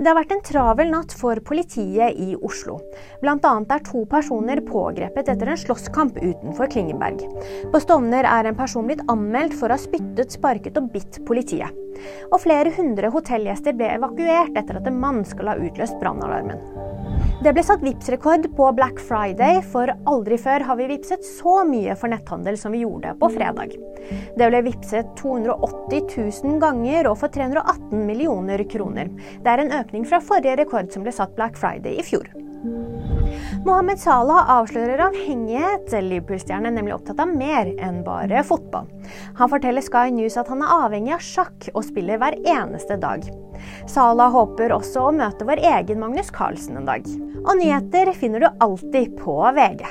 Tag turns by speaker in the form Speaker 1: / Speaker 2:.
Speaker 1: Det har vært en travel natt for politiet i Oslo. Annet er to personer pågrepet etter en slåsskamp utenfor Klingenberg. På Stovner er en person blitt anmeldt for å ha spyttet, sparket og bitt politiet. Og flere hundre hotellgjester ble evakuert etter at en mann skal ha utløst brannalarmen. Det ble satt Vipps-rekord på Black Friday, for aldri før har vi vippset så mye for netthandel som vi gjorde på fredag. Det ble vippset 280 000 ganger og for 318 millioner kroner. Det er en økning fra forrige rekord som ble satt Black Friday i fjor. Mohammed Salah avslører avhengighet. Liverpool-stjernen er nemlig opptatt av mer enn bare fotball. Han forteller Sky News at han er avhengig av sjakk og spiller hver eneste dag. Salah håper også å møte vår egen Magnus Carlsen en dag. Og nyheter finner du alltid på VG.